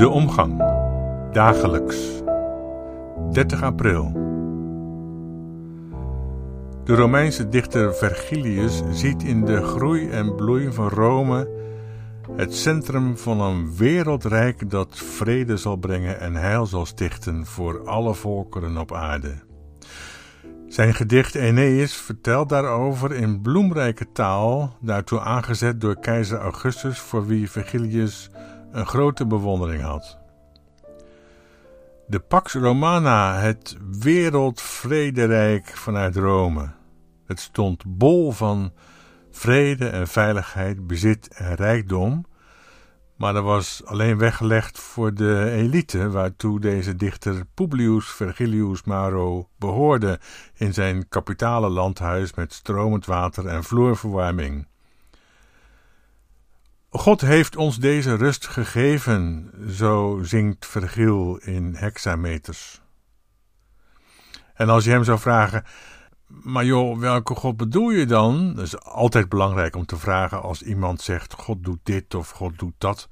De omgang. Dagelijks. 30 april. De Romeinse dichter Vergilius ziet in de groei en bloei van Rome het centrum van een wereldrijk dat vrede zal brengen en heil zal stichten voor alle volkeren op aarde. Zijn gedicht Aeneas vertelt daarover in bloemrijke taal, daartoe aangezet door keizer Augustus, voor wie Vergilius een grote bewondering had. De Pax Romana, het wereldvrederijk vanuit Rome. Het stond bol van vrede en veiligheid, bezit en rijkdom, maar er was alleen weggelegd voor de elite waartoe deze dichter Publius Vergilius Maro behoorde in zijn kapitale landhuis met stromend water en vloerverwarming. God heeft ons deze rust gegeven, zo zingt Vergil in hexameters. En als je hem zou vragen, maar joh, welke God bedoel je dan? Dat is altijd belangrijk om te vragen als iemand zegt, God doet dit of God doet dat.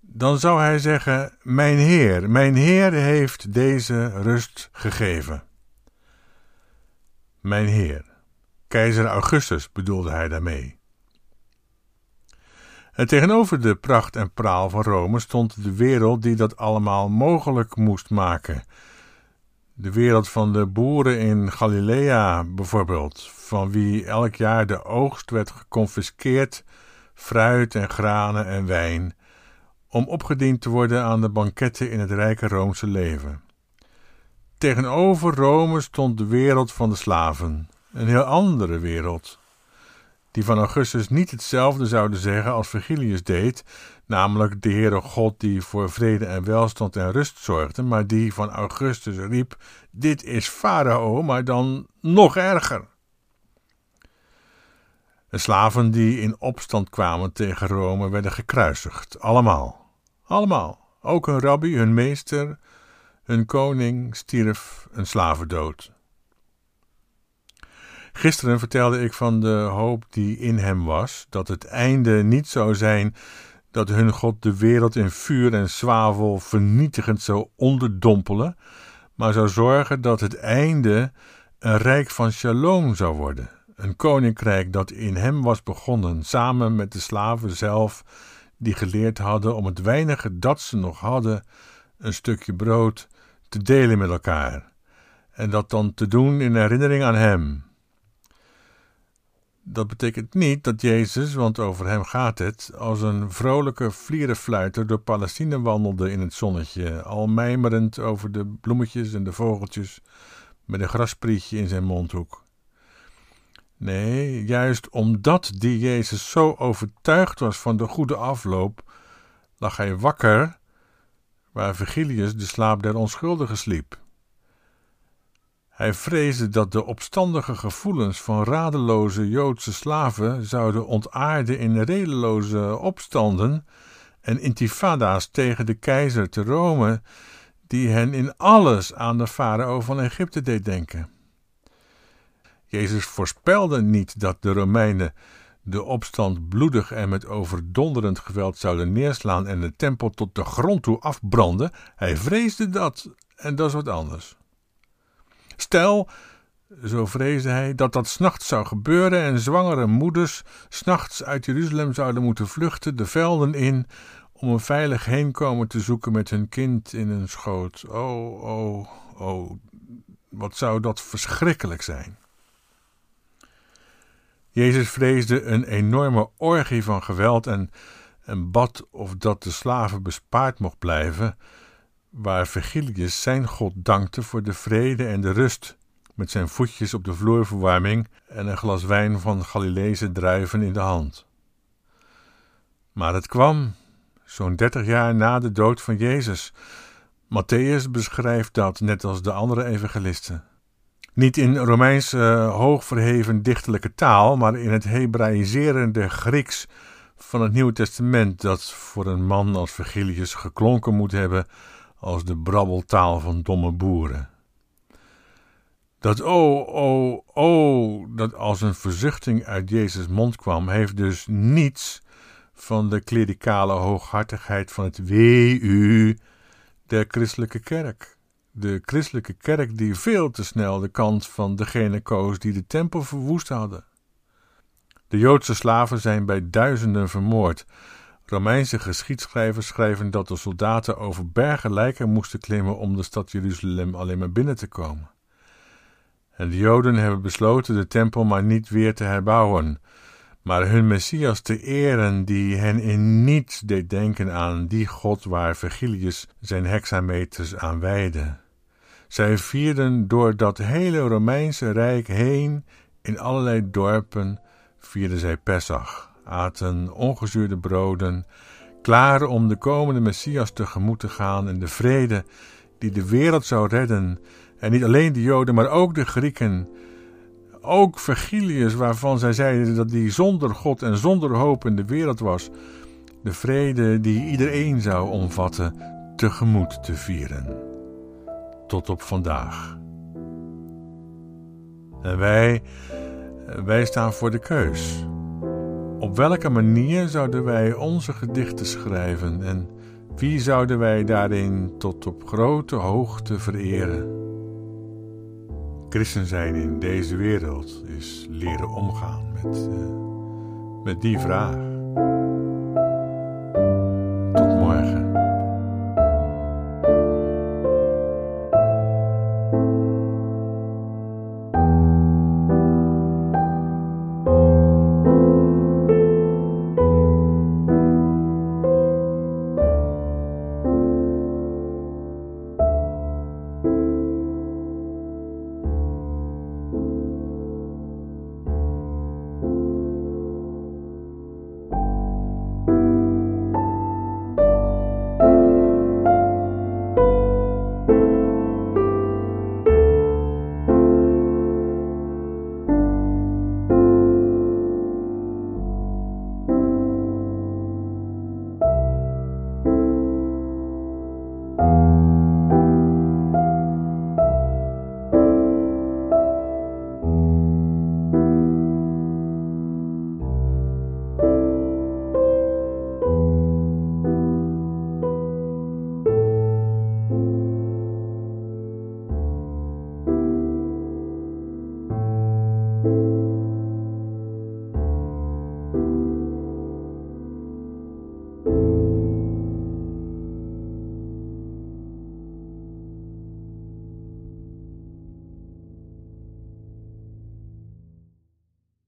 Dan zou hij zeggen, mijn Heer, mijn Heer heeft deze rust gegeven. Mijn Heer. Keizer Augustus bedoelde hij daarmee. En tegenover de pracht en praal van Rome stond de wereld die dat allemaal mogelijk moest maken. De wereld van de boeren in Galilea bijvoorbeeld, van wie elk jaar de oogst werd geconfiskeerd, fruit en granen en wijn, om opgediend te worden aan de banketten in het rijke Roomse leven. Tegenover Rome stond de wereld van de slaven, een heel andere wereld die van Augustus niet hetzelfde zouden zeggen als Virgilius deed, namelijk de Heere God die voor vrede en welstand en rust zorgde, maar die van Augustus riep: Dit is Farao, maar dan nog erger. De slaven die in opstand kwamen tegen Rome werden gekruisigd, allemaal. Allemaal. Ook hun rabbi, hun meester, hun koning stierf een slavendood. Gisteren vertelde ik van de hoop die in hem was, dat het einde niet zou zijn dat hun God de wereld in vuur en zwavel vernietigend zou onderdompelen, maar zou zorgen dat het einde een rijk van shalom zou worden. Een koninkrijk dat in hem was begonnen, samen met de slaven zelf, die geleerd hadden om het weinige dat ze nog hadden, een stukje brood, te delen met elkaar. En dat dan te doen in herinnering aan hem, dat betekent niet dat Jezus, want over hem gaat het, als een vrolijke vlierenfluiter door Palestina wandelde in het zonnetje, al mijmerend over de bloemetjes en de vogeltjes, met een grasprietje in zijn mondhoek. Nee, juist omdat die Jezus zo overtuigd was van de goede afloop, lag hij wakker, waar Virgilius de slaap der onschuldigen sliep. Hij vreesde dat de opstandige gevoelens van radeloze Joodse slaven zouden ontaarden in redeloze opstanden en intifada's tegen de keizer te Rome, die hen in alles aan de farao van Egypte deed denken. Jezus voorspelde niet dat de Romeinen de opstand bloedig en met overdonderend geweld zouden neerslaan en de tempel tot de grond toe afbranden. Hij vreesde dat, en dat is wat anders. Stel, zo vreesde hij, dat dat s'nachts zou gebeuren en zwangere moeders s'nachts uit Jeruzalem zouden moeten vluchten de velden in om een veilig heenkomen te zoeken met hun kind in hun schoot. Oh, oh, oh, wat zou dat verschrikkelijk zijn. Jezus vreesde een enorme orgie van geweld en, en bad of dat de slaven bespaard mocht blijven, waar Virgilius zijn God dankte voor de vrede en de rust, met zijn voetjes op de vloerverwarming en een glas wijn van Galileese druiven in de hand. Maar het kwam, zo'n dertig jaar na de dood van Jezus. Matthäus beschrijft dat net als de andere evangelisten. Niet in Romeins uh, hoogverheven dichterlijke taal, maar in het Hebraïserende Grieks van het Nieuwe Testament, dat voor een man als Virgilius geklonken moet hebben als de brabbeltaal van domme boeren. Dat oh, oh, oh, dat als een verzuchting uit Jezus' mond kwam, heeft dus niets van de klerikale hooghartigheid van het wee u der christelijke kerk. De christelijke kerk die veel te snel de kant van degene koos die de tempel verwoest hadden. De Joodse slaven zijn bij duizenden vermoord. Romeinse geschiedschrijvers schrijven dat de soldaten over bergen lijken moesten klimmen om de stad Jeruzalem alleen maar binnen te komen. En de Joden hebben besloten de tempel maar niet weer te herbouwen, maar hun Messias te eren, die hen in niets deed denken aan die God waar Virgilius zijn hexameters aan wijde. Zij vierden door dat hele Romeinse Rijk heen, in allerlei dorpen, vierden zij Pesach, aten ongezuurde broden, klaar om de komende Messias tegemoet te gaan en de vrede die de wereld zou redden, en niet alleen de Joden, maar ook de Grieken, ook Vergilius, waarvan zij zeiden dat hij zonder God en zonder hoop in de wereld was, de vrede die iedereen zou omvatten, tegemoet te vieren. Tot op vandaag. En wij, wij staan voor de keus. Op welke manier zouden wij onze gedichten schrijven en wie zouden wij daarin tot op grote hoogte vereren? Christen zijn in deze wereld is leren omgaan met, uh, met die vraag.